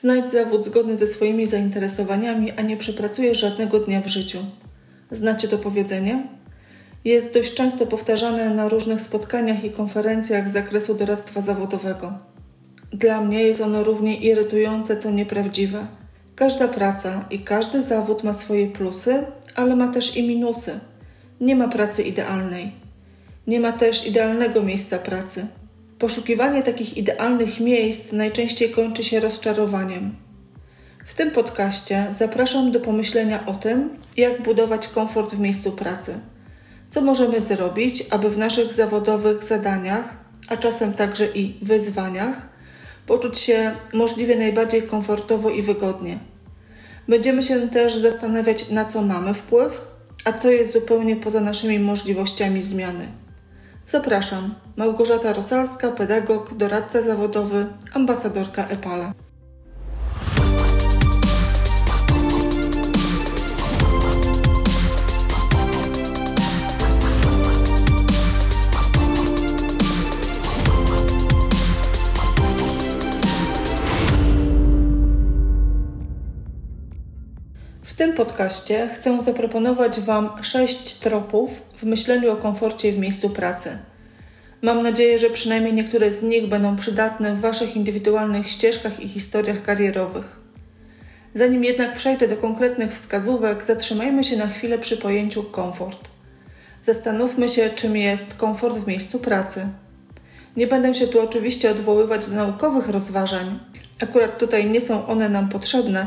Znajdź zawód zgodny ze swoimi zainteresowaniami, a nie przepracujesz żadnego dnia w życiu. Znacie to powiedzenie? Jest dość często powtarzane na różnych spotkaniach i konferencjach z zakresu doradztwa zawodowego. Dla mnie jest ono równie irytujące, co nieprawdziwe. Każda praca i każdy zawód ma swoje plusy, ale ma też i minusy. Nie ma pracy idealnej. Nie ma też idealnego miejsca pracy. Poszukiwanie takich idealnych miejsc najczęściej kończy się rozczarowaniem. W tym podcaście zapraszam do pomyślenia o tym, jak budować komfort w miejscu pracy. Co możemy zrobić, aby w naszych zawodowych zadaniach, a czasem także i wyzwaniach, poczuć się możliwie najbardziej komfortowo i wygodnie. Będziemy się też zastanawiać, na co mamy wpływ, a co jest zupełnie poza naszymi możliwościami zmiany. Zapraszam, Małgorzata Rosalska, pedagog, doradca zawodowy, ambasadorka EPALA. W tym podcaście chcę zaproponować Wam sześć tropów w myśleniu o komforcie w miejscu pracy. Mam nadzieję, że przynajmniej niektóre z nich będą przydatne w Waszych indywidualnych ścieżkach i historiach karierowych. Zanim jednak przejdę do konkretnych wskazówek, zatrzymajmy się na chwilę przy pojęciu komfort. Zastanówmy się, czym jest komfort w miejscu pracy. Nie będę się tu oczywiście odwoływać do naukowych rozważań, akurat tutaj nie są one nam potrzebne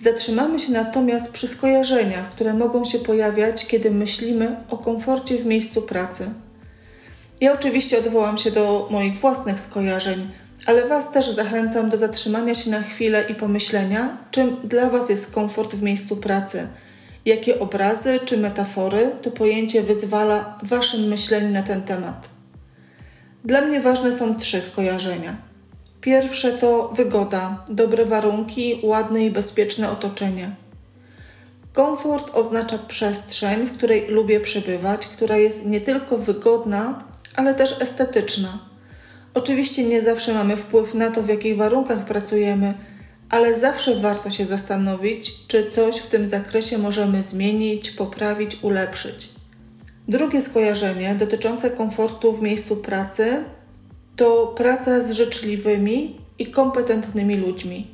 Zatrzymamy się natomiast przy skojarzeniach, które mogą się pojawiać, kiedy myślimy o komforcie w miejscu pracy. Ja oczywiście odwołam się do moich własnych skojarzeń, ale Was też zachęcam do zatrzymania się na chwilę i pomyślenia, czym dla Was jest komfort w miejscu pracy, jakie obrazy czy metafory to pojęcie wyzwala w Waszym myśleniu na ten temat. Dla mnie ważne są trzy skojarzenia. Pierwsze to wygoda, dobre warunki, ładne i bezpieczne otoczenie. Komfort oznacza przestrzeń, w której lubię przebywać, która jest nie tylko wygodna, ale też estetyczna. Oczywiście nie zawsze mamy wpływ na to, w jakich warunkach pracujemy, ale zawsze warto się zastanowić, czy coś w tym zakresie możemy zmienić, poprawić, ulepszyć. Drugie skojarzenie dotyczące komfortu w miejscu pracy to praca z życzliwymi i kompetentnymi ludźmi.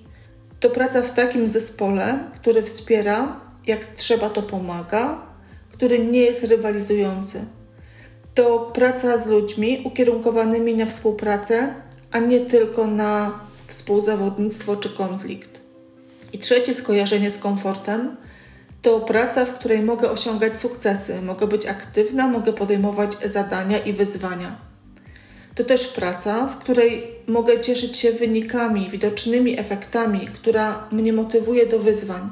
To praca w takim zespole, który wspiera, jak trzeba to pomaga, który nie jest rywalizujący. To praca z ludźmi ukierunkowanymi na współpracę, a nie tylko na współzawodnictwo czy konflikt. I trzecie skojarzenie z komfortem to praca, w której mogę osiągać sukcesy, mogę być aktywna, mogę podejmować zadania i wyzwania. To też praca, w której mogę cieszyć się wynikami, widocznymi efektami, która mnie motywuje do wyzwań.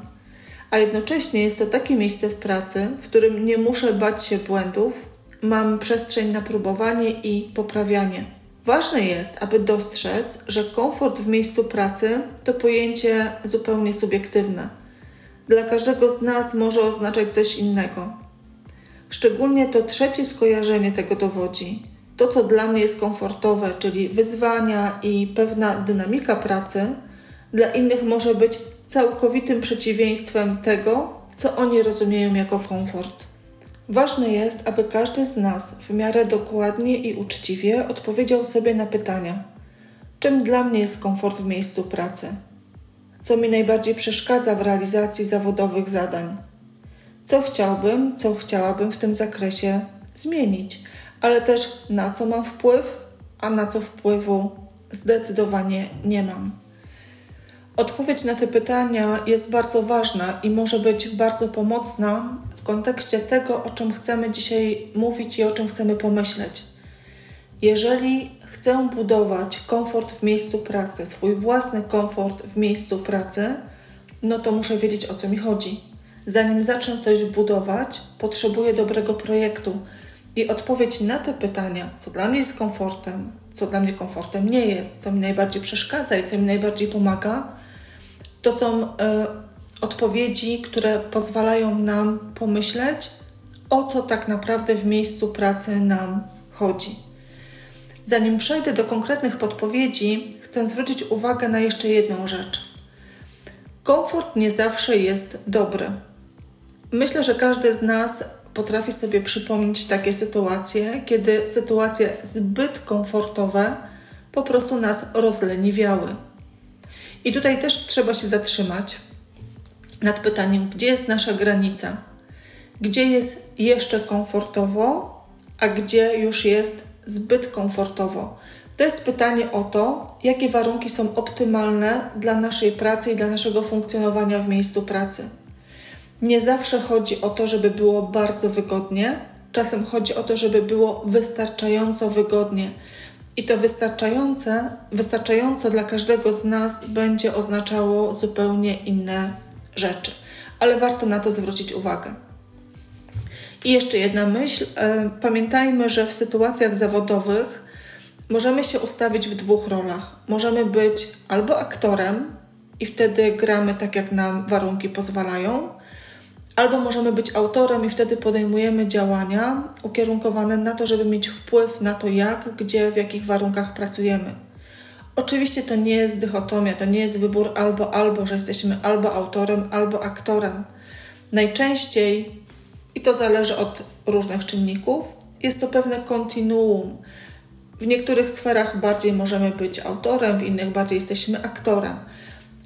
A jednocześnie jest to takie miejsce w pracy, w którym nie muszę bać się błędów, mam przestrzeń na próbowanie i poprawianie. Ważne jest, aby dostrzec, że komfort w miejscu pracy to pojęcie zupełnie subiektywne. Dla każdego z nas może oznaczać coś innego. Szczególnie to trzecie skojarzenie tego dowodzi to, co dla mnie jest komfortowe, czyli wyzwania i pewna dynamika pracy, dla innych może być całkowitym przeciwieństwem tego, co oni rozumieją jako komfort. Ważne jest, aby każdy z nas w miarę dokładnie i uczciwie odpowiedział sobie na pytania: czym dla mnie jest komfort w miejscu pracy? Co mi najbardziej przeszkadza w realizacji zawodowych zadań? Co chciałbym, co chciałabym w tym zakresie zmienić? Ale też na co mam wpływ, a na co wpływu zdecydowanie nie mam. Odpowiedź na te pytania jest bardzo ważna i może być bardzo pomocna w kontekście tego, o czym chcemy dzisiaj mówić i o czym chcemy pomyśleć. Jeżeli chcę budować komfort w miejscu pracy, swój własny komfort w miejscu pracy, no to muszę wiedzieć o co mi chodzi. Zanim zacznę coś budować, potrzebuję dobrego projektu, i odpowiedź na te pytania, co dla mnie jest komfortem, co dla mnie komfortem nie jest, co mi najbardziej przeszkadza i co mi najbardziej pomaga, to są y, odpowiedzi, które pozwalają nam pomyśleć, o co tak naprawdę w miejscu pracy nam chodzi. Zanim przejdę do konkretnych podpowiedzi, chcę zwrócić uwagę na jeszcze jedną rzecz. Komfort nie zawsze jest dobry. Myślę, że każdy z nas potrafi sobie przypomnieć takie sytuacje, kiedy sytuacje zbyt komfortowe po prostu nas rozleniwiały. I tutaj też trzeba się zatrzymać nad pytaniem, gdzie jest nasza granica, gdzie jest jeszcze komfortowo, a gdzie już jest zbyt komfortowo. To jest pytanie o to, jakie warunki są optymalne dla naszej pracy i dla naszego funkcjonowania w miejscu pracy. Nie zawsze chodzi o to, żeby było bardzo wygodnie, czasem chodzi o to, żeby było wystarczająco wygodnie. I to wystarczające, wystarczająco dla każdego z nas będzie oznaczało zupełnie inne rzeczy, ale warto na to zwrócić uwagę. I jeszcze jedna myśl. E, pamiętajmy, że w sytuacjach zawodowych możemy się ustawić w dwóch rolach. Możemy być albo aktorem i wtedy gramy tak, jak nam warunki pozwalają, albo możemy być autorem i wtedy podejmujemy działania ukierunkowane na to, żeby mieć wpływ na to, jak, gdzie, w jakich warunkach pracujemy. Oczywiście to nie jest dychotomia, to nie jest wybór albo albo, że jesteśmy albo autorem, albo aktorem. Najczęściej, i to zależy od różnych czynników, jest to pewne kontinuum. W niektórych sferach bardziej możemy być autorem, w innych bardziej jesteśmy aktorem.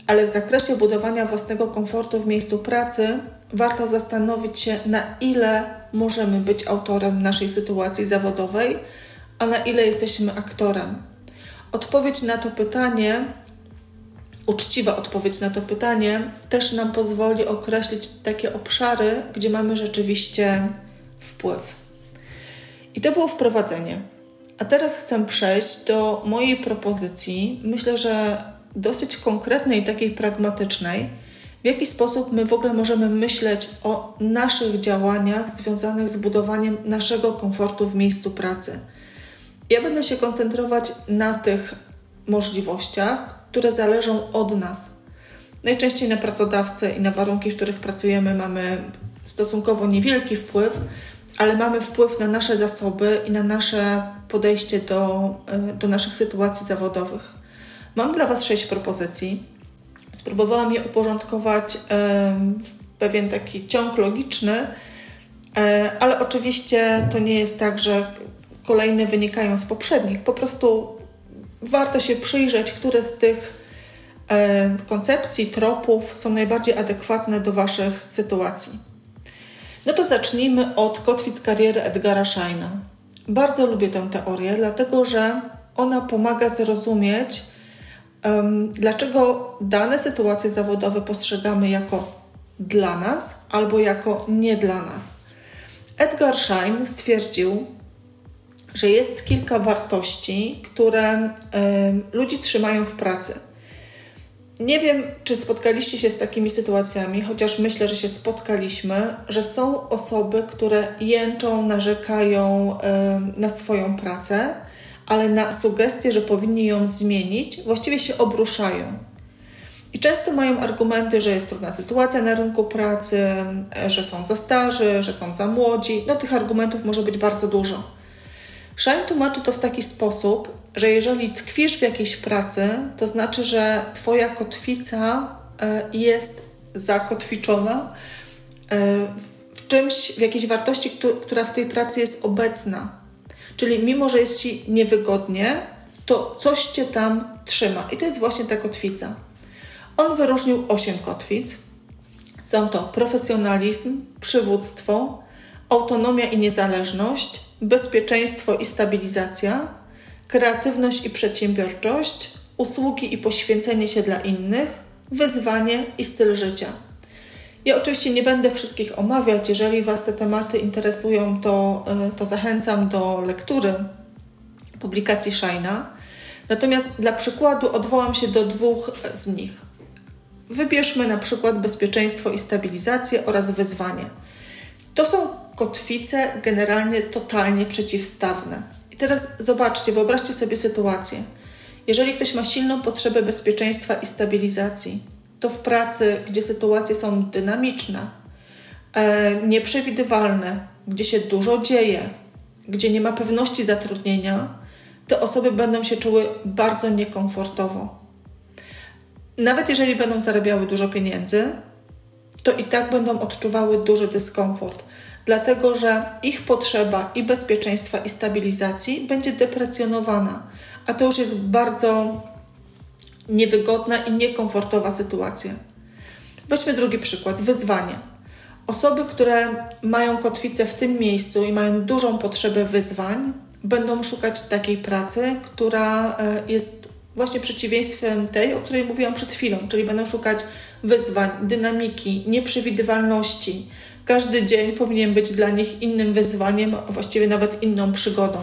Ale w zakresie budowania własnego komfortu w miejscu pracy warto zastanowić się, na ile możemy być autorem naszej sytuacji zawodowej, a na ile jesteśmy aktorem. Odpowiedź na to pytanie, uczciwa odpowiedź na to pytanie, też nam pozwoli określić takie obszary, gdzie mamy rzeczywiście wpływ. I to było wprowadzenie. A teraz chcę przejść do mojej propozycji. Myślę, że dosyć konkretnej, takiej pragmatycznej, w jaki sposób my w ogóle możemy myśleć o naszych działaniach związanych z budowaniem naszego komfortu w miejscu pracy. Ja będę się koncentrować na tych możliwościach, które zależą od nas. Najczęściej na pracodawcę i na warunki, w których pracujemy, mamy stosunkowo niewielki wpływ, ale mamy wpływ na nasze zasoby i na nasze podejście do, e, do naszych sytuacji zawodowych. Mam dla Was sześć propozycji. Spróbowałam je uporządkować w pewien taki ciąg logiczny, e, ale oczywiście to nie jest tak, że kolejne wynikają z poprzednich. Po prostu warto się przyjrzeć, które z tych koncepcji, tropów są najbardziej adekwatne do Waszych sytuacji. No to zacznijmy od kotwic kariery Edgara Scheina. Bardzo lubię tę teorię, dlatego że ona pomaga zrozumieć, um, dlaczego dane sytuacje zawodowe postrzegamy jako dla nas albo jako nie dla nas. Edgar Schein stwierdził, że jest kilka wartości, które y, ludzi trzymają w pracy. Nie wiem, czy spotkaliście się z takimi sytuacjami, chociaż myślę, że się spotkaliśmy, że są osoby, które jęczą, narzekają y, na swoją pracę, ale na sugestie, że powinni ją zmienić, właściwie się obruszają. I często mają argumenty, że jest trudna sytuacja na rynku pracy, że są za starzy, że są za młodzi. No, tych argumentów może być bardzo dużo. Shine tłumaczy to w taki sposób, że jeżeli tkwisz w jakiejś pracy, to znaczy, że Twoja kotwica e, jest zakotwiczona e, w czymś, w jakiejś wartości, która w tej pracy jest obecna. Czyli mimo, że jest Ci niewygodnie, to coś Cię tam trzyma. I to jest właśnie ta kotwica. On wyróżnił osiem kotwic. Są to profesjonalizm, przywództwo, autonomia i niezależność, bezpieczeństwo i stabilizacja, kreatywność i przedsiębiorczość, usługi i poświęcenie się dla innych, wyzwanie i styl życia. Ja oczywiście nie będę wszystkich omawiać. Jeżeli Was te tematy interesują, to, e, to zachęcam do lektury publikacji Shina. Natomiast dla przykładu odwołam się do dwóch z nich. Wybierzmy na przykład bezpieczeństwo i stabilizację oraz wyzwanie. To są kotwice generalnie totalnie przeciwstawne. I teraz zobaczcie, wyobraźcie sobie sytuację. Jeżeli ktoś ma silną potrzebę bezpieczeństwa i stabilizacji, to w pracy, gdzie sytuacje są dynamiczne, e, nieprzewidywalne, gdzie się dużo dzieje, gdzie nie ma pewności zatrudnienia, te osoby będą się czuły bardzo niekomfortowo. nawet jeżeli będą zarabiały dużo pieniędzy, to i tak będą odczuwały duży dyskomfort, dlatego że ich potrzeba i bezpieczeństwa, i stabilizacji będzie deprecjonowana, a to już jest bardzo niewygodna i niekomfortowa sytuacja. Weźmy drugi przykład wyzwanie. Osoby, które mają kotwicę w tym miejscu i mają dużą potrzebę wyzwań, będą szukać takiej pracy, która e, jest właśnie przeciwieństwem tej, o której mówiłam przed chwilą, czyli będą szukać wyzwań, dynamiki, nieprzewidywalności. Każdy dzień powinien być dla nich innym wyzwaniem, a właściwie nawet inną przygodą.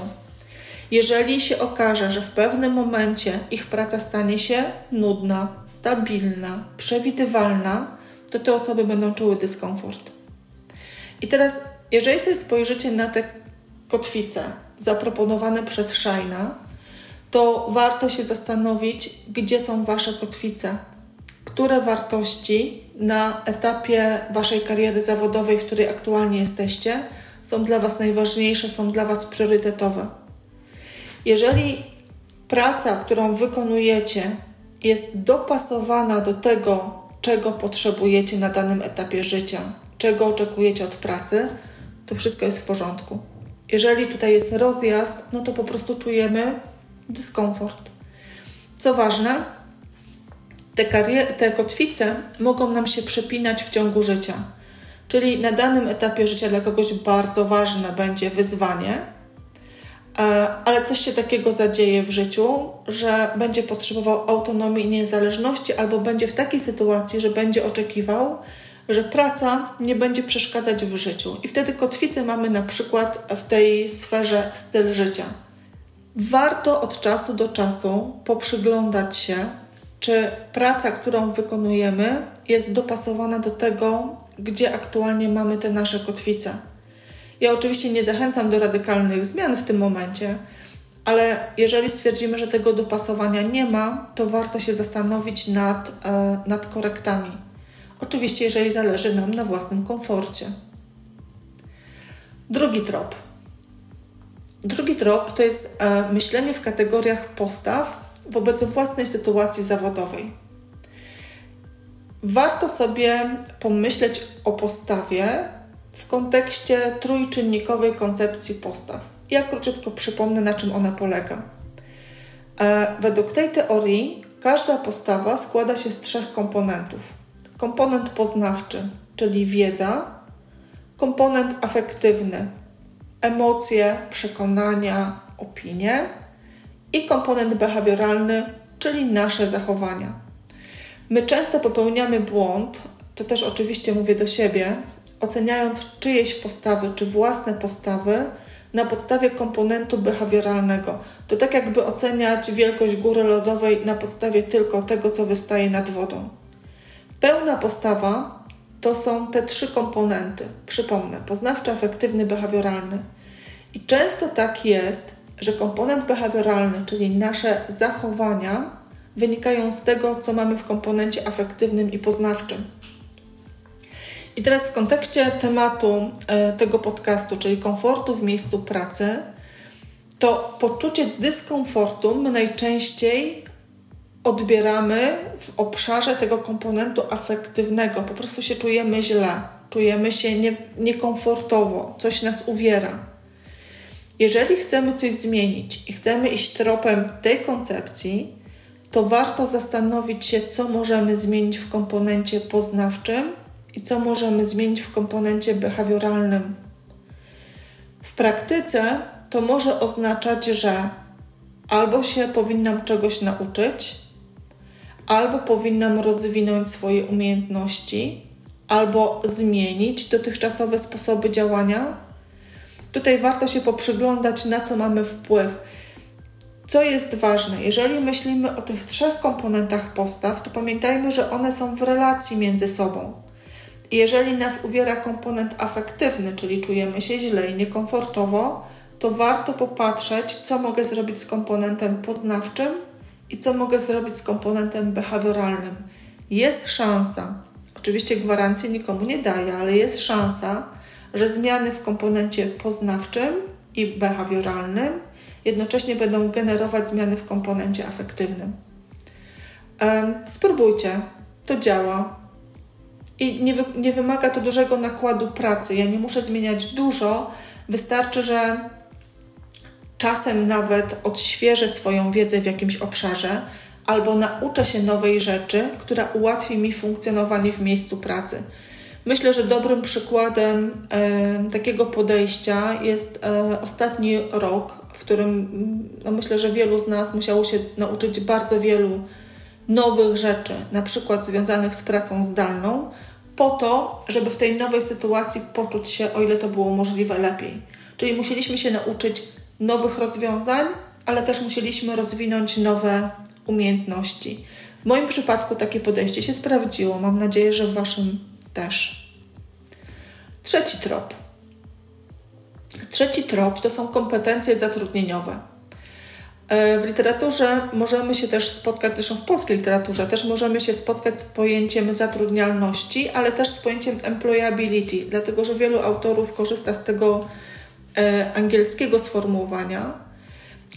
Jeżeli się okaże, że w pewnym momencie ich praca stanie się nudna, stabilna, przewidywalna, to te osoby będą czuły dyskomfort. I teraz, jeżeli sobie spojrzycie na te kotwice zaproponowane przez Shina, to warto się zastanowić, gdzie są Wasze kotwice, które wartości na etapie Waszej kariery zawodowej, w której aktualnie jesteście, są dla Was najważniejsze, są dla Was priorytetowe. Jeżeli praca, którą wykonujecie, jest dopasowana do tego, czego potrzebujecie na danym etapie życia, czego oczekujecie od pracy, to wszystko jest w porządku. Jeżeli tutaj jest rozjazd, no to po prostu czujemy dyskomfort. Co ważne, te, te kotwice mogą nam się przepinać w ciągu życia. Czyli na danym etapie życia dla kogoś bardzo ważne będzie wyzwanie, ale coś się takiego zadzieje w życiu, że będzie potrzebował autonomii i niezależności, albo będzie w takiej sytuacji, że będzie oczekiwał, że praca nie będzie przeszkadzać w życiu. I wtedy kotwicę mamy na przykład w tej sferze styl życia. Warto od czasu do czasu poprzyglądać się, czy praca, którą wykonujemy, jest dopasowana do tego, gdzie aktualnie mamy te nasze kotwice. Ja oczywiście nie zachęcam do radykalnych zmian w tym momencie, ale jeżeli stwierdzimy, że tego dopasowania nie ma, to warto się zastanowić nad, e, nad korektami. Oczywiście, jeżeli zależy nam na własnym komforcie. Drugi trop. Drugi trop to jest e, myślenie w kategoriach postaw wobec własnej sytuacji zawodowej. Warto sobie pomyśleć o postawie w kontekście trójczynnikowej koncepcji postaw. Ja króciutko przypomnę, na czym ona polega. E, według tej teorii każda postawa składa się z trzech komponentów. Komponent poznawczy, czyli wiedza, komponent afektywny, emocje, przekonania, opinie i komponent behawioralny, czyli nasze zachowania. My często popełniamy błąd, to też oczywiście mówię do siebie, oceniając czyjeś postawy czy własne postawy na podstawie komponentu behawioralnego. To tak jakby oceniać wielkość góry lodowej na podstawie tylko tego, co wystaje nad wodą. Pełna postawa to są te trzy komponenty. Przypomnę: poznawczy, afektywny, behawioralny. I często tak jest, że komponent behawioralny, czyli nasze zachowania, wynikają z tego, co mamy w komponencie afektywnym i poznawczym. I teraz w kontekście tematu e, tego podcastu, czyli komfortu w miejscu pracy, to poczucie dyskomfortu my najczęściej odbieramy w obszarze tego komponentu afektywnego. Po prostu się czujemy źle, czujemy się nie, niekomfortowo, coś nas uwiera. Jeżeli chcemy coś zmienić i chcemy iść tropem tej koncepcji, to warto zastanowić się, co możemy zmienić w komponencie poznawczym i co możemy zmienić w komponencie behawioralnym. W praktyce to może oznaczać, że albo się powinnam czegoś nauczyć, albo powinnam rozwinąć swoje umiejętności, albo zmienić dotychczasowe sposoby działania. Tutaj warto się poprzyglądać, na co mamy wpływ. Co jest ważne, jeżeli myślimy o tych trzech komponentach postaw, to pamiętajmy, że one są w relacji między sobą. Jeżeli nas uwiera komponent afektywny, czyli czujemy się źle i niekomfortowo, to warto popatrzeć, co mogę zrobić z komponentem poznawczym i co mogę zrobić z komponentem behawioralnym. Jest szansa, oczywiście gwarancji nikomu nie daję, ale jest szansa, że zmiany w komponencie poznawczym i behawioralnym jednocześnie będą generować zmiany w komponencie afektywnym. spróbujcie, to działa. I nie, wy, nie wymaga to dużego nakładu pracy. Ja nie muszę zmieniać dużo, wystarczy, że czasem nawet odświeżę swoją wiedzę w jakimś obszarze albo nauczę się nowej rzeczy, która ułatwi mi funkcjonowanie w miejscu pracy. Myślę, że dobrym przykładem e, takiego podejścia jest e, ostatni rok, w którym no myślę, że wielu z nas musiało się nauczyć bardzo wielu nowych rzeczy, na przykład związanych z pracą zdalną, po to, żeby w tej nowej sytuacji poczuć się, o ile to było możliwe, lepiej. Czyli musieliśmy się nauczyć nowych rozwiązań, ale też musieliśmy rozwinąć nowe umiejętności. W moim przypadku takie podejście się sprawdziło. Mam nadzieję, że w Waszym też. Trzeci trop. Trzeci trop to są kompetencje zatrudnieniowe. E, w literaturze możemy się też spotkać, zresztą w polskiej literaturze też możemy się spotkać z pojęciem zatrudnialności, ale też z pojęciem employability, dlatego że wielu autorów korzysta z tego e, angielskiego sformułowania.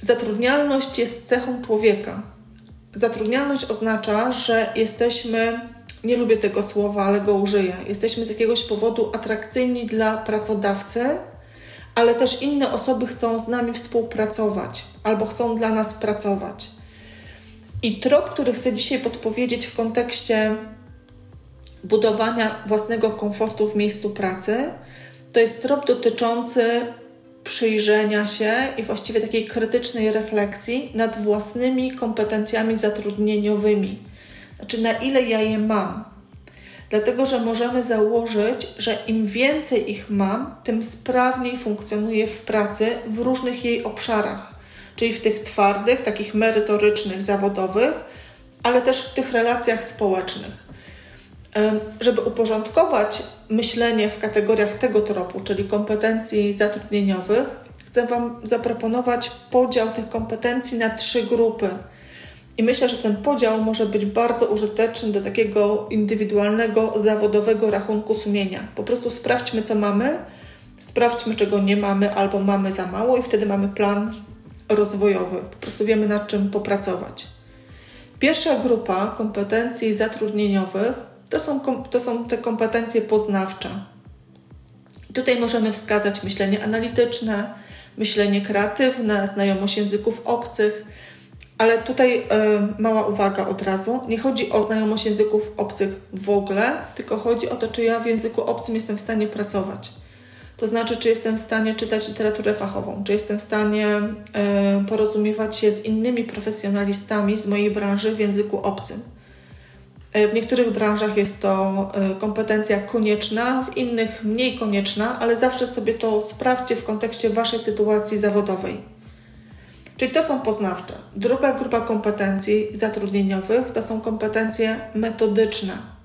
Zatrudnialność jest cechą człowieka. Zatrudnialność oznacza, że jesteśmy, nie lubię tego słowa, ale go użyję, jesteśmy z jakiegoś powodu atrakcyjni dla pracodawcy, ale też inne osoby chcą z nami współpracować albo chcą dla nas pracować. I trop, który chcę dzisiaj podpowiedzieć w kontekście budowania własnego komfortu w miejscu pracy, to jest trop dotyczący przyjrzenia się i właściwie takiej krytycznej refleksji nad własnymi kompetencjami zatrudnieniowymi. Znaczy, na ile ja je mam. Dlatego, że możemy założyć, że im więcej ich mam, tym sprawniej funkcjonuję w pracy w różnych jej obszarach, czyli w tych twardych, takich merytorycznych, zawodowych, ale też w tych relacjach społecznych. Żeby uporządkować myślenie w kategoriach tego tropu, czyli kompetencji zatrudnieniowych, chcę Wam zaproponować podział tych kompetencji na trzy grupy. I myślę, że ten podział może być bardzo użyteczny do takiego indywidualnego, zawodowego rachunku sumienia. Po prostu sprawdźmy, co mamy, sprawdźmy, czego nie mamy albo mamy za mało, i wtedy mamy plan rozwojowy. Po prostu wiemy, nad czym popracować. Pierwsza grupa kompetencji zatrudnieniowych to są, to są te kompetencje poznawcze. Tutaj możemy wskazać myślenie analityczne, myślenie kreatywne, znajomość języków obcych, ale tutaj y, mała uwaga od razu. Nie chodzi o znajomość języków obcych w ogóle, tylko chodzi o to, czy ja w języku obcym jestem w stanie pracować. To znaczy, czy jestem w stanie czytać literaturę fachową, czy jestem w stanie y, porozumiewać się z innymi profesjonalistami z mojej branży w języku obcym. E, w niektórych branżach jest to e, kompetencja konieczna, w innych mniej konieczna, ale zawsze sobie to sprawdźcie w kontekście Waszej sytuacji zawodowej. Czyli to są poznawcze. Druga grupa kompetencji zatrudnieniowych to są kompetencje metodyczne.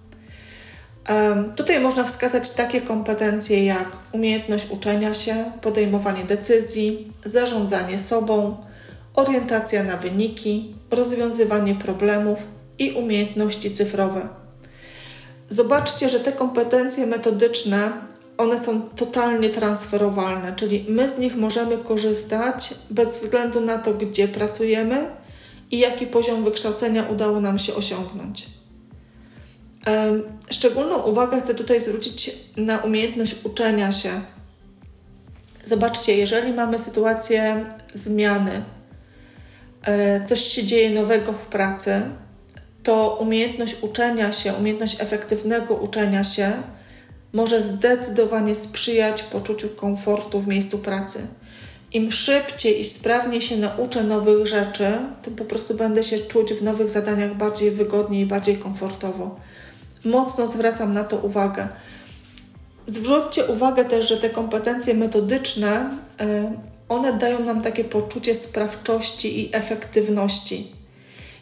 Tutaj można wskazać takie kompetencje jak umiejętność uczenia się, podejmowanie decyzji, zarządzanie sobą, orientacja na wyniki, rozwiązywanie problemów, i umiejętności cyfrowe. Zobaczcie, że te kompetencje metodyczne, one są totalnie transferowalne, czyli my z nich możemy korzystać bez względu na to, gdzie pracujemy i jaki poziom wykształcenia udało nam się osiągnąć. Szczególną uwagę chcę tutaj zwrócić na umiejętność uczenia się. Zobaczcie, jeżeli mamy sytuację zmiany, e, coś się dzieje nowego w pracy, to umiejętność uczenia się, umiejętność efektywnego uczenia się może zdecydowanie sprzyjać poczuciu komfortu w miejscu pracy. Im szybciej i sprawniej się nauczę nowych rzeczy, tym po prostu będę się czuć w nowych zadaniach bardziej wygodnie i bardziej komfortowo. Mocno zwracam na to uwagę. Zwróćcie uwagę też, że te kompetencje metodyczne, e, one dają nam takie poczucie sprawczości i efektywności.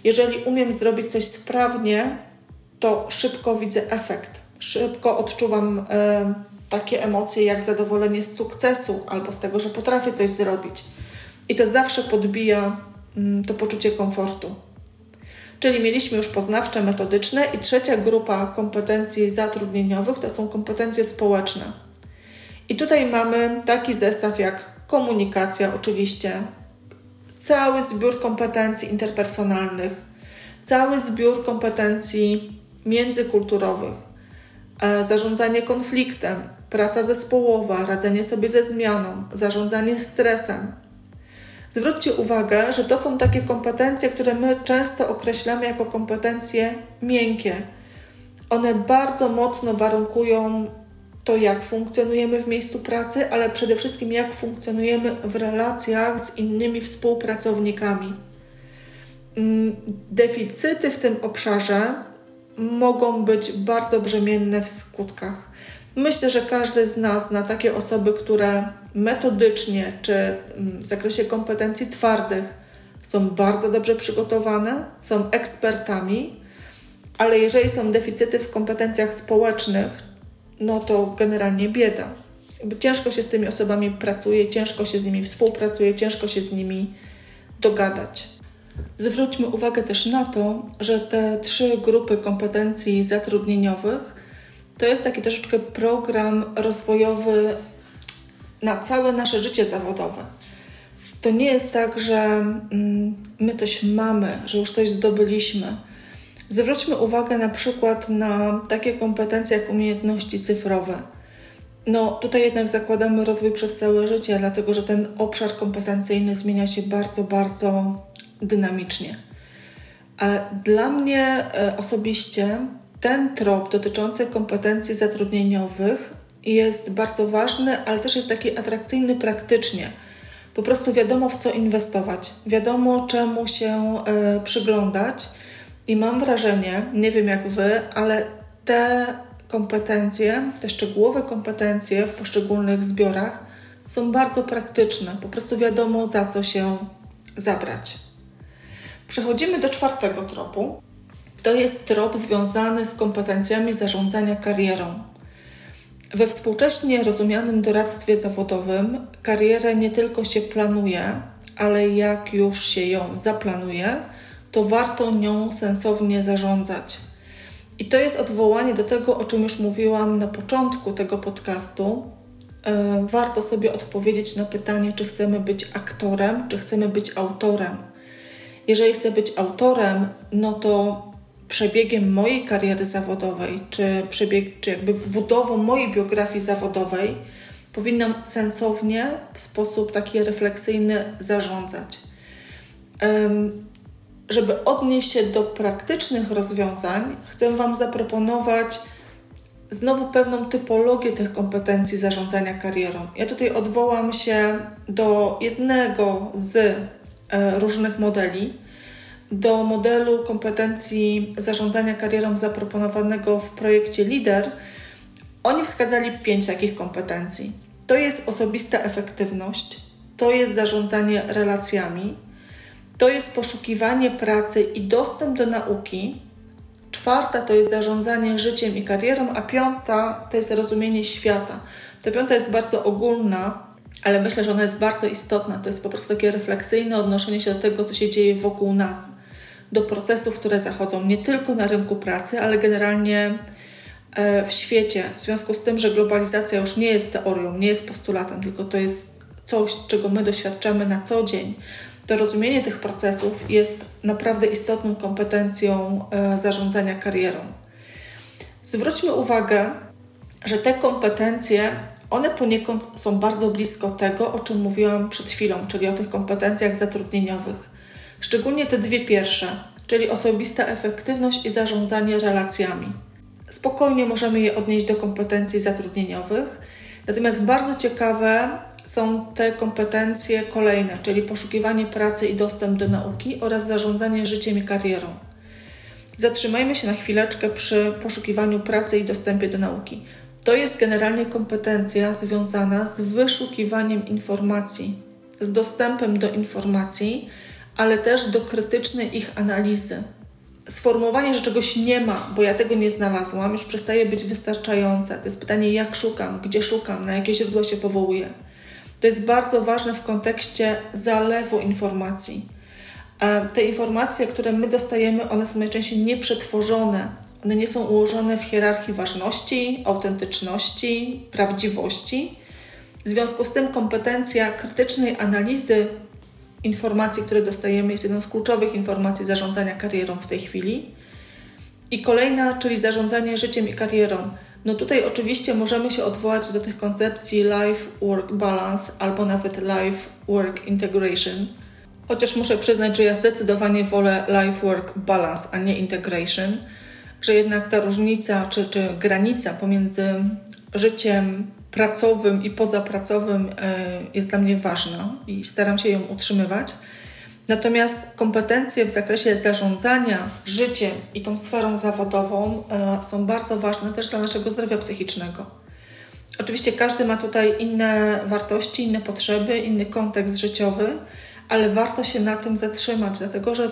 Jeżeli umiem zrobić coś sprawnie, to szybko widzę efekt. Szybko odczuwam e, takie emocje jak zadowolenie z sukcesu albo z tego, że potrafię coś zrobić. I to zawsze podbija mm, to poczucie komfortu. Czyli mieliśmy już poznawcze, metodyczne i trzecia grupa kompetencji zatrudnieniowych to są kompetencje społeczne. I tutaj mamy taki zestaw jak komunikacja, oczywiście, cały zbiór kompetencji interpersonalnych, cały zbiór kompetencji międzykulturowych, e, zarządzanie konfliktem, praca zespołowa, radzenie sobie ze zmianą, zarządzanie stresem. Zwróćcie uwagę, że to są takie kompetencje, które my często określamy jako kompetencje miękkie. One bardzo mocno warunkują to, jak funkcjonujemy w miejscu pracy, ale przede wszystkim jak funkcjonujemy w relacjach z innymi współpracownikami. Mm, deficyty w tym obszarze mogą być bardzo brzemienne w skutkach. Myślę, że każdy z nas zna takie osoby, które metodycznie czy mm, w zakresie kompetencji twardych są bardzo dobrze przygotowane, są ekspertami, ale jeżeli są deficyty w kompetencjach społecznych, no to generalnie bieda. Ciężko się z tymi osobami pracuje, ciężko się z nimi współpracuje, ciężko się z nimi dogadać. Zwróćmy uwagę też na to, że te trzy grupy kompetencji zatrudnieniowych to jest taki troszeczkę program rozwojowy na całe nasze życie zawodowe. To nie jest tak, że mm, my coś mamy, że już coś zdobyliśmy. Zwróćmy uwagę na przykład na takie kompetencje jak umiejętności cyfrowe. No, tutaj jednak zakładamy rozwój przez całe życie, dlatego że ten obszar kompetencyjny zmienia się bardzo, bardzo dynamicznie. A dla mnie e, osobiście ten trop dotyczący kompetencji zatrudnieniowych jest bardzo ważny, ale też jest taki atrakcyjny praktycznie. Po prostu wiadomo, w co inwestować, wiadomo, czemu się y, przyglądać, i mam wrażenie, nie wiem jak wy, ale te kompetencje, te szczegółowe kompetencje w poszczególnych zbiorach są bardzo praktyczne. Po prostu wiadomo, za co się zabrać. Przechodzimy do czwartego tropu. To jest trop związany z kompetencjami zarządzania karierą. We współcześnie rozumianym doradztwie zawodowym karierę nie tylko się planuje, ale jak już się ją zaplanuje, to warto nią sensownie zarządzać. I to jest odwołanie do tego, o czym już mówiłam na początku tego podcastu. E, warto sobie odpowiedzieć na pytanie, czy chcemy być aktorem, czy chcemy być autorem. Jeżeli chcę być autorem, no to przebiegiem mojej kariery zawodowej, czy, przebieg, czy jakby budową mojej biografii zawodowej, powinnam sensownie, w sposób taki refleksyjny zarządzać. Żeby odnieść się do praktycznych rozwiązań, chcę Wam zaproponować znowu pewną typologię tych kompetencji zarządzania karierą. Ja tutaj odwołam się do jednego z e, różnych modeli, do modelu kompetencji zarządzania karierą zaproponowanego w projekcie LIDER, oni wskazali pięć takich kompetencji. To jest osobista efektywność, to jest zarządzanie relacjami, to jest poszukiwanie pracy i dostęp do nauki. Czwarta to jest zarządzanie życiem i karierą, a piąta to jest rozumienie świata. Ta piąta jest bardzo ogólna, ale myślę, że ona jest bardzo istotna. To jest po prostu takie refleksyjne odnoszenie się do tego, co się dzieje wokół nas do procesów, które zachodzą nie tylko na rynku pracy, ale generalnie e, w świecie. W związku z tym, że globalizacja już nie jest teorią, nie jest postulatem, tylko to jest coś, czego my doświadczamy na co dzień, to rozumienie tych procesów jest naprawdę istotną kompetencją e, zarządzania karierą. Zwróćmy uwagę, że te kompetencje, one poniekąd są bardzo blisko tego, o czym mówiłam przed chwilą, czyli o tych kompetencjach zatrudnieniowych. Szczególnie te dwie pierwsze, czyli osobista efektywność i zarządzanie relacjami. Spokojnie możemy je odnieść do kompetencji zatrudnieniowych, natomiast bardzo ciekawe są te kompetencje kolejne, czyli poszukiwanie pracy i dostęp do nauki oraz zarządzanie życiem i karierą. Zatrzymajmy się na chwileczkę przy poszukiwaniu pracy i dostępie do nauki. To jest generalnie kompetencja związana z wyszukiwaniem informacji, z dostępem do informacji ale też do krytycznej ich analizy. Sformułowanie, że czegoś nie ma, bo ja tego nie znalazłam, już przestaje być wystarczające. To jest pytanie, jak szukam, gdzie szukam, na jakie źródła się powołuję. To jest bardzo ważne w kontekście zalewu informacji. Te informacje, które my dostajemy, one są najczęściej nieprzetworzone. One nie są ułożone w hierarchii ważności, autentyczności, prawdziwości. W związku z tym kompetencja krytycznej analizy informacji, które dostajemy, jest jedną z kluczowych informacji zarządzania karierą w tej chwili. I kolejna, czyli zarządzanie życiem i karierą. No tutaj oczywiście możemy się odwołać do tych koncepcji life-work balance albo nawet life-work integration. Chociaż muszę przyznać, że ja zdecydowanie wolę life-work balance, a nie integration, że jednak ta różnica czy, czy granica pomiędzy życiem pracowym i pozapracowym e, jest dla mnie ważna i staram się ją utrzymywać. Natomiast kompetencje w zakresie zarządzania życiem i tą sferą zawodową e, są bardzo ważne też dla naszego zdrowia psychicznego. Oczywiście każdy ma tutaj inne wartości, inne potrzeby, inny kontekst życiowy, ale warto się na tym zatrzymać, dlatego że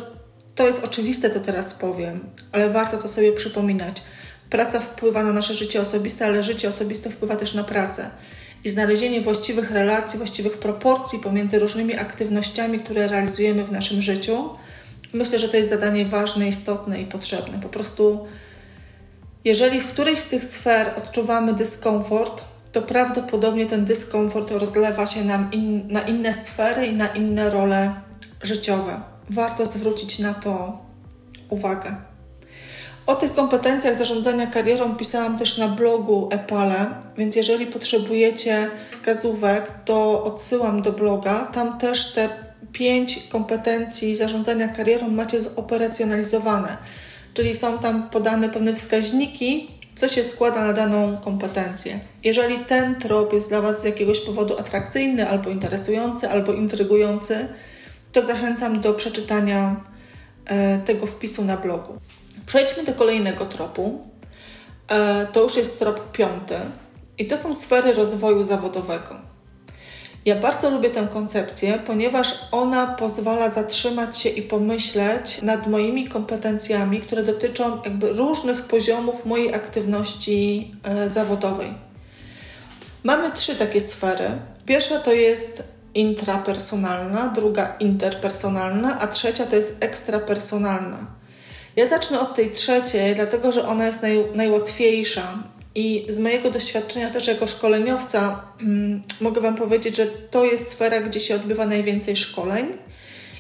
to jest oczywiste, co teraz powiem, ale warto to sobie przypominać. Praca wpływa na nasze życie osobiste, ale życie osobiste wpływa też na pracę i znalezienie właściwych relacji, właściwych proporcji pomiędzy różnymi aktywnościami, które realizujemy w naszym życiu, myślę, że to jest zadanie ważne, istotne i potrzebne. Po prostu, jeżeli w którejś z tych sfer odczuwamy dyskomfort, to prawdopodobnie ten dyskomfort rozlewa się nam in, na inne sfery i na inne role życiowe. Warto zwrócić na to uwagę. O tych kompetencjach zarządzania karierą pisałam też na blogu Epale, więc jeżeli potrzebujecie wskazówek, to odsyłam do bloga. Tam też te pięć kompetencji zarządzania karierą macie zoperacjonalizowane, czyli są tam podane pewne wskaźniki, co się składa na daną kompetencję. Jeżeli ten trop jest dla Was z jakiegoś powodu atrakcyjny, albo interesujący, albo intrygujący, to zachęcam do przeczytania e, tego wpisu na blogu. Przejdźmy do kolejnego tropu. E, to już jest trop piąty i to są sfery rozwoju zawodowego. Ja bardzo lubię tę koncepcję, ponieważ ona pozwala zatrzymać się i pomyśleć nad moimi kompetencjami, które dotyczą jakby różnych poziomów mojej aktywności e, zawodowej. Mamy trzy takie sfery. Pierwsza to jest intrapersonalna, druga interpersonalna, a trzecia to jest ekstrapersonalna. Ja zacznę od tej trzeciej, dlatego że ona jest naj, najłatwiejsza. I z mojego doświadczenia też jako szkoleniowca mm, mogę Wam powiedzieć, że to jest sfera, gdzie się odbywa najwięcej szkoleń.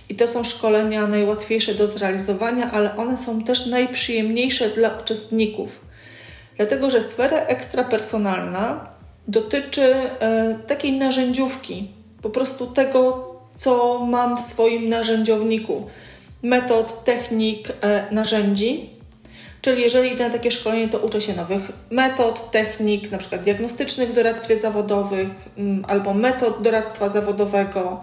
I to są szkolenia najłatwiejsze do zrealizowania, ale one są też najprzyjemniejsze dla uczestników. Dlatego, że sfera ekstrapersonalna dotyczy e, takiej narzędziówki, po prostu tego, co mam w swoim narzędziowniku metod, technik, e, narzędzi. Czyli jeżeli idę na takie szkolenie, to uczę się nowych metod, technik, na przykład diagnostycznych w doradztwie zawodowych, mm, albo metod doradztwa zawodowego,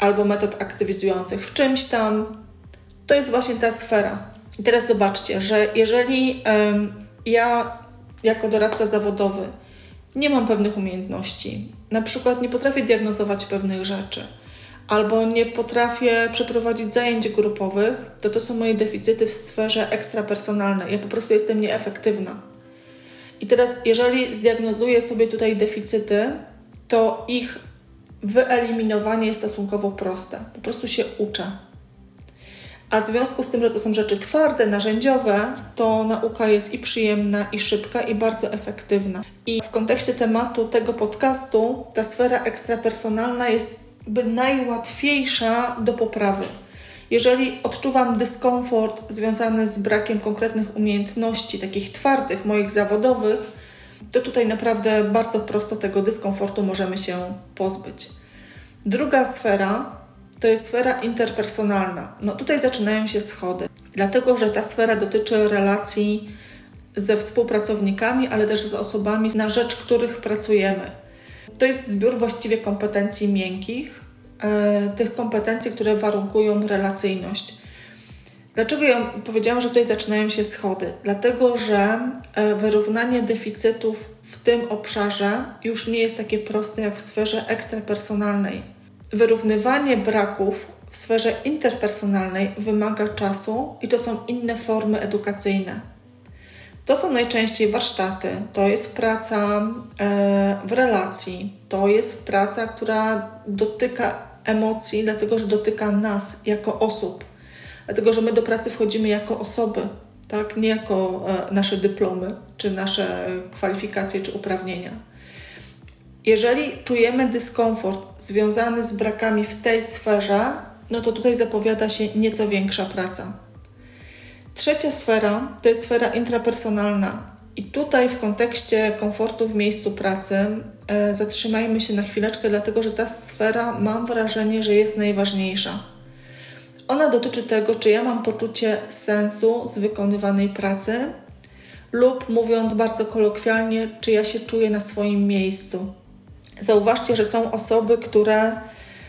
albo metod aktywizujących w czymś tam. To jest właśnie ta sfera. I teraz zobaczcie, że jeżeli ja jako doradca zawodowy nie mam pewnych umiejętności, na przykład nie potrafię diagnozować pewnych rzeczy, albo nie potrafię przeprowadzić zajęć grupowych, to to są moje deficyty w sferze ekstrapersonalnej. Ja po prostu jestem nieefektywna. I teraz, jeżeli zdiagnozuję sobie tutaj deficyty, to ich wyeliminowanie jest stosunkowo proste. Po prostu się uczę. A w związku z tym, że to są rzeczy twarde, narzędziowe, to nauka jest i przyjemna, i szybka, i bardzo efektywna. I w kontekście tematu tego podcastu ta sfera ekstrapersonalna jest najłatwiejsza do poprawy. Jeżeli odczuwam dyskomfort związany z brakiem konkretnych umiejętności, takich twardych, moich zawodowych, to tutaj naprawdę bardzo prosto tego dyskomfortu możemy się pozbyć. Druga sfera to jest sfera interpersonalna. No tutaj zaczynają się schody, dlatego że ta sfera dotyczy relacji ze współpracownikami, ale też z osobami, na rzecz których pracujemy. To jest zbiór właściwie kompetencji miękkich, e, tych kompetencji, które warunkują relacyjność. Dlaczego ja powiedziałam, że tutaj zaczynają się schody? Dlatego, że e, wyrównanie deficytów w tym obszarze już nie jest takie proste jak w sferze ekstrapersonalnej. Wyrównywanie braków w sferze interpersonalnej wymaga czasu i to są inne formy edukacyjne. To są najczęściej warsztaty, to jest praca e, w relacji, to jest praca, która dotyka emocji, dlatego że dotyka nas jako osób, dlatego że my do pracy wchodzimy jako osoby, tak? nie jako e, nasze dyplomy, czy nasze kwalifikacje, czy uprawnienia. Jeżeli czujemy dyskomfort związany z brakami w tej sferze, no to tutaj zapowiada się nieco większa praca. Trzecia sfera to jest sfera intrapersonalna. I tutaj w kontekście komfortu w miejscu pracy e, zatrzymajmy się na chwileczkę, dlatego że ta sfera mam wrażenie, że jest najważniejsza. Ona dotyczy tego, czy ja mam poczucie sensu z wykonywanej pracy, lub mówiąc bardzo kolokwialnie, czy ja się czuję na swoim miejscu. Zauważcie, że są osoby, które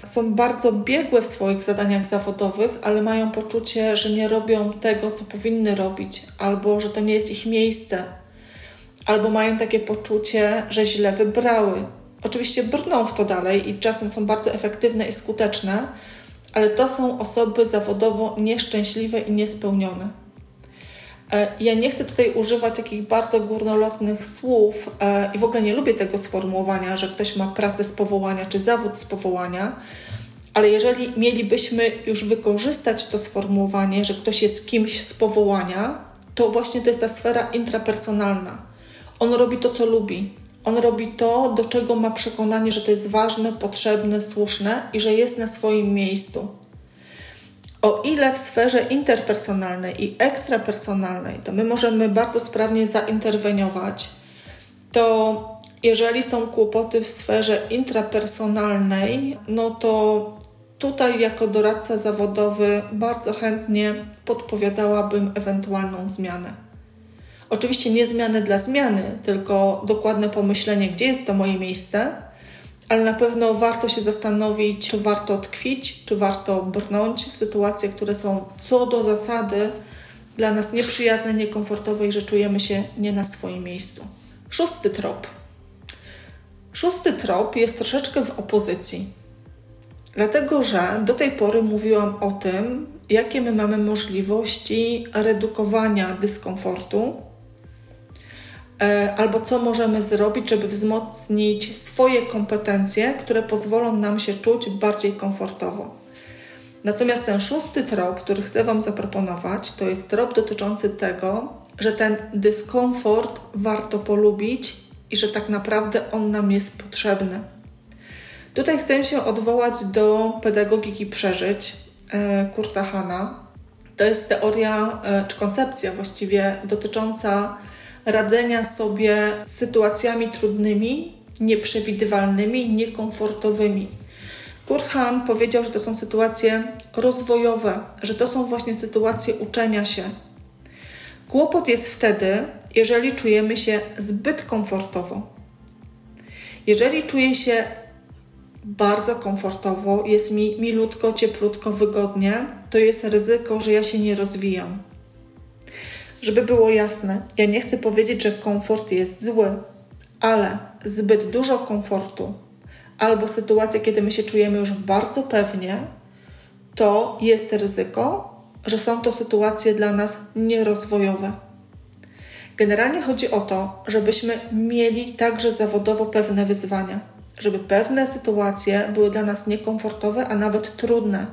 są bardzo biegłe w swoich zadaniach zawodowych, ale mają poczucie, że nie robią tego, co powinny robić, albo że to nie jest ich miejsce, albo mają takie poczucie, że źle wybrały. Oczywiście brną w to dalej i czasem są bardzo efektywne i skuteczne, ale to są osoby zawodowo nieszczęśliwe i niespełnione. E, ja nie chcę tutaj używać takich bardzo górnolotnych słów e, i w ogóle nie lubię tego sformułowania, że ktoś ma pracę z powołania czy zawód z powołania, ale jeżeli mielibyśmy już wykorzystać to sformułowanie, że ktoś jest kimś z powołania, to właśnie to jest ta sfera intrapersonalna. On robi to, co lubi. On robi to, do czego ma przekonanie, że to jest ważne, potrzebne, słuszne i że jest na swoim miejscu. O ile w sferze interpersonalnej i ekstrapersonalnej to my możemy bardzo sprawnie zainterweniować, to jeżeli są kłopoty w sferze intrapersonalnej, no to tutaj jako doradca zawodowy bardzo chętnie podpowiadałabym ewentualną zmianę. Oczywiście nie zmiany dla zmiany, tylko dokładne pomyślenie, gdzie jest to moje miejsce ale na pewno warto się zastanowić, czy warto tkwić, czy warto brnąć w sytuacje, które są co do zasady dla nas nieprzyjazne, niekomfortowe i że czujemy się nie na swoim miejscu. Szósty trop. Szósty trop jest troszeczkę w opozycji, dlatego że do tej pory mówiłam o tym, jakie my mamy możliwości redukowania dyskomfortu albo co możemy zrobić, żeby wzmocnić swoje kompetencje, które pozwolą nam się czuć bardziej komfortowo. Natomiast ten szósty trop, który chcę Wam zaproponować, to jest trop dotyczący tego, że ten dyskomfort warto polubić i że tak naprawdę on nam jest potrzebny. Tutaj chcę się odwołać do pedagogiki przeżyć e, Kurta Hanna. To jest teoria e, czy koncepcja właściwie dotycząca radzenia sobie z sytuacjami trudnymi, nieprzewidywalnymi, niekomfortowymi. Kurt Hahn powiedział, że to są sytuacje rozwojowe, że to są właśnie sytuacje uczenia się. Kłopot jest wtedy, jeżeli czujemy się zbyt komfortowo. Jeżeli czuję się bardzo komfortowo, jest mi milutko, cieplutko, wygodnie, to jest ryzyko, że ja się nie rozwijam. Żeby było jasne, ja nie chcę powiedzieć, że komfort jest zły, ale zbyt dużo komfortu albo sytuacja, kiedy my się czujemy już bardzo pewnie, to jest ryzyko, że są to sytuacje dla nas nierozwojowe. Generalnie chodzi o to, żebyśmy mieli także zawodowo pewne wyzwania, żeby pewne sytuacje były dla nas niekomfortowe, a nawet trudne,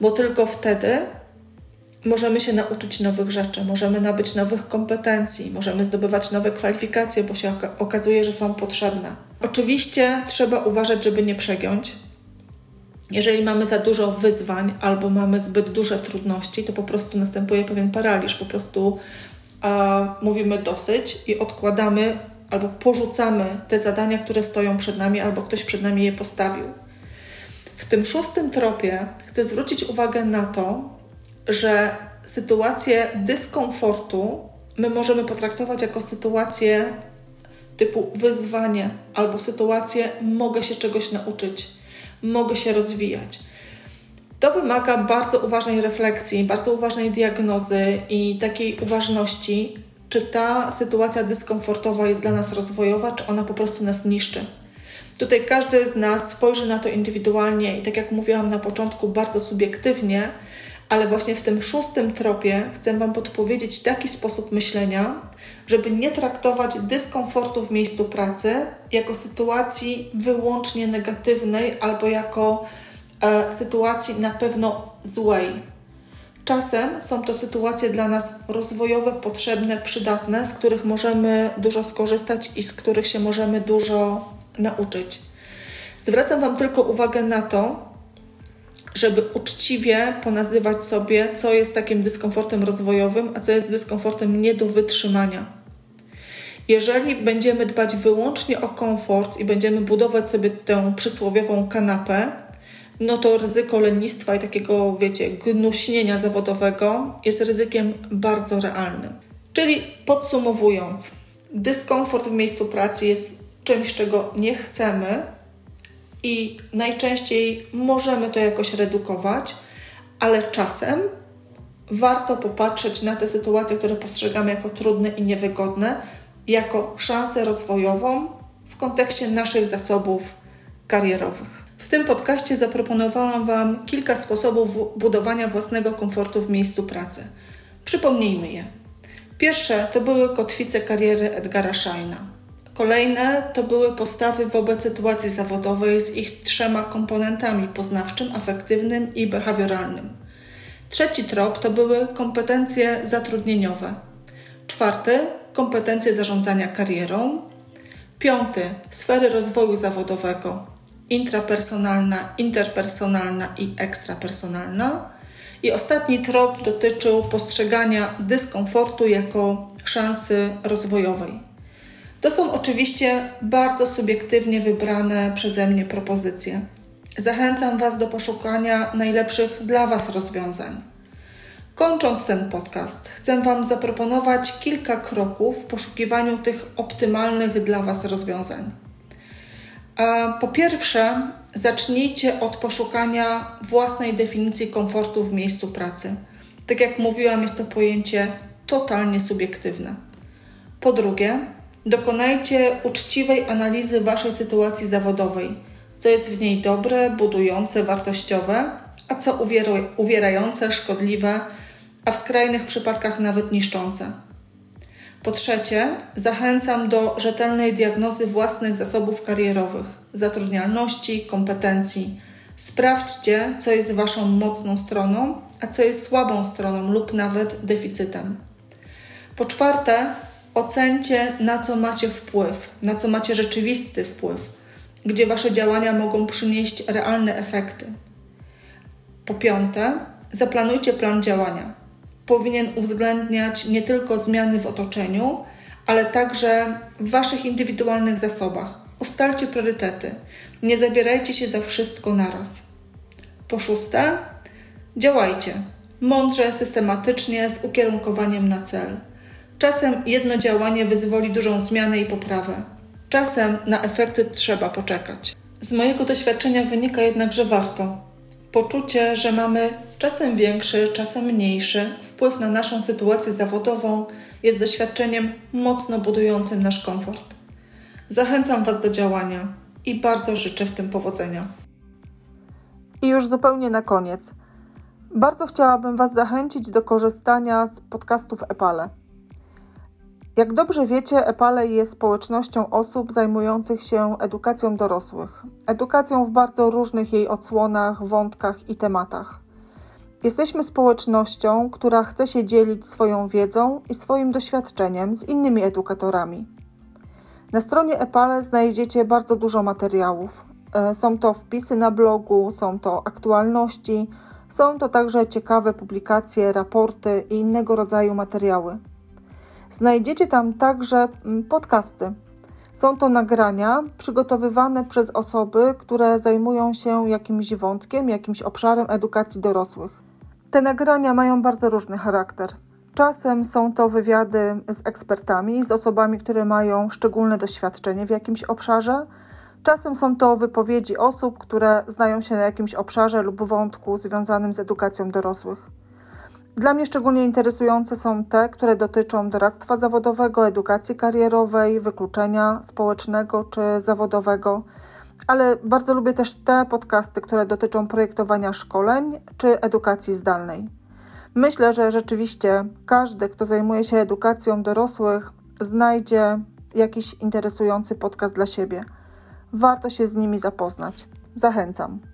bo tylko wtedy możemy się nauczyć nowych rzeczy, możemy nabyć nowych kompetencji, możemy zdobywać nowe kwalifikacje, bo się okazuje, że są potrzebne. Oczywiście trzeba uważać, żeby nie przegiąć. Jeżeli mamy za dużo wyzwań albo mamy zbyt duże trudności, to po prostu następuje pewien paraliż. Po prostu a, mówimy dosyć i odkładamy albo porzucamy te zadania, które stoją przed nami, albo ktoś przed nami je postawił. W tym szóstym tropie chcę zwrócić uwagę na to, że sytuację dyskomfortu my możemy potraktować jako sytuację typu wyzwanie albo sytuację mogę się czegoś nauczyć, mogę się rozwijać. To wymaga bardzo uważnej refleksji, bardzo uważnej diagnozy i takiej uważności, czy ta sytuacja dyskomfortowa jest dla nas rozwojowa, czy ona po prostu nas niszczy. Tutaj każdy z nas spojrzy na to indywidualnie i tak jak mówiłam na początku, bardzo subiektywnie ale właśnie w tym szóstym tropie chcę Wam podpowiedzieć taki sposób myślenia, żeby nie traktować dyskomfortu w miejscu pracy jako sytuacji wyłącznie negatywnej albo jako e, sytuacji na pewno złej. Czasem są to sytuacje dla nas rozwojowe, potrzebne, przydatne, z których możemy dużo skorzystać i z których się możemy dużo nauczyć. Zwracam Wam tylko uwagę na to, żeby uczciwie ponazywać sobie, co jest takim dyskomfortem rozwojowym, a co jest dyskomfortem nie do wytrzymania. Jeżeli będziemy dbać wyłącznie o komfort i będziemy budować sobie tę przysłowiową kanapę, no to ryzyko lenistwa i takiego, wiecie, gnuśnienia zawodowego jest ryzykiem bardzo realnym. Czyli podsumowując, dyskomfort w miejscu pracy jest czymś, czego nie chcemy i najczęściej możemy to jakoś redukować, ale czasem warto popatrzeć na te sytuacje, które postrzegamy jako trudne i niewygodne, jako szansę rozwojową w kontekście naszych zasobów karierowych. W tym podcaście zaproponowałam Wam kilka sposobów budowania własnego komfortu w miejscu pracy. Przypomnijmy je. Pierwsze to były kotwice kariery Edgara Scheina. Kolejne to były postawy wobec sytuacji zawodowej z ich trzema komponentami poznawczym, afektywnym i behawioralnym. Trzeci trop to były kompetencje zatrudnieniowe. Czwarty kompetencje zarządzania karierą. Piąty sfery rozwoju zawodowego intrapersonalna, interpersonalna i ekstrapersonalna. I ostatni trop dotyczył postrzegania dyskomfortu jako szansy rozwojowej. To są oczywiście bardzo subiektywnie wybrane przeze mnie propozycje. Zachęcam Was do poszukania najlepszych dla Was rozwiązań. Kończąc ten podcast, chcę Wam zaproponować kilka kroków w poszukiwaniu tych optymalnych dla Was rozwiązań. Po pierwsze, zacznijcie od poszukania własnej definicji komfortu w miejscu pracy. Tak jak mówiłam, jest to pojęcie totalnie subiektywne. Po drugie, dokonajcie uczciwej analizy Waszej sytuacji zawodowej, co jest w niej dobre, budujące, wartościowe, a co uwierające, szkodliwe a w skrajnych przypadkach nawet niszczące. Po trzecie, zachęcam do rzetelnej diagnozy własnych zasobów karierowych, zatrudnialności, kompetencji. Sprawdźcie, co jest Waszą mocną stroną, a co jest słabą stroną lub nawet deficytem. Po czwarte, ocencie, na co macie wpływ, na co macie rzeczywisty wpływ, gdzie Wasze działania mogą przynieść realne efekty. Po piąte, zaplanujcie plan działania powinien uwzględniać nie tylko zmiany w otoczeniu, ale także w Waszych indywidualnych zasobach. Ustalcie priorytety. Nie zabierajcie się za wszystko naraz. Po szóste, działajcie. Mądrze, systematycznie, z ukierunkowaniem na cel. Czasem jedno działanie wyzwoli dużą zmianę i poprawę. Czasem na efekty trzeba poczekać. Z mojego doświadczenia wynika jednak, że warto poczucie, że mamy czasem większy, czasem mniejszy wpływ na naszą sytuację zawodową jest doświadczeniem mocno budującym nasz komfort. Zachęcam Was do działania i bardzo życzę w tym powodzenia. I już zupełnie na koniec. Bardzo chciałabym Was zachęcić do korzystania z podcastów Epale. Jak dobrze wiecie, Epale jest społecznością osób zajmujących się edukacją dorosłych. Edukacją w bardzo różnych jej odsłonach, wątkach i tematach. Jesteśmy społecznością, która chce się dzielić swoją wiedzą i swoim doświadczeniem z innymi edukatorami. Na stronie Epale znajdziecie bardzo dużo materiałów. E, są to wpisy na blogu, są to aktualności, są to także ciekawe publikacje, raporty i innego rodzaju materiały. Znajdziecie tam także mm, podcasty. Są to nagrania przygotowywane przez osoby, które zajmują się jakimś wątkiem, jakimś obszarem edukacji dorosłych. Te nagrania mają bardzo różny charakter. Czasem są to wywiady z ekspertami, z osobami, które mają szczególne doświadczenie w jakimś obszarze. Czasem są to wypowiedzi osób, które znają się na jakimś obszarze lub wątku związanym z edukacją dorosłych. Dla mnie szczególnie interesujące są te, które dotyczą doradztwa zawodowego, edukacji karierowej, wykluczenia społecznego czy zawodowego, ale bardzo lubię też te podcasty, które dotyczą projektowania szkoleń czy edukacji zdalnej. Myślę, że rzeczywiście każdy, kto zajmuje się edukacją dorosłych, znajdzie jakiś interesujący podcast dla siebie. Warto się z nimi zapoznać. Zachęcam.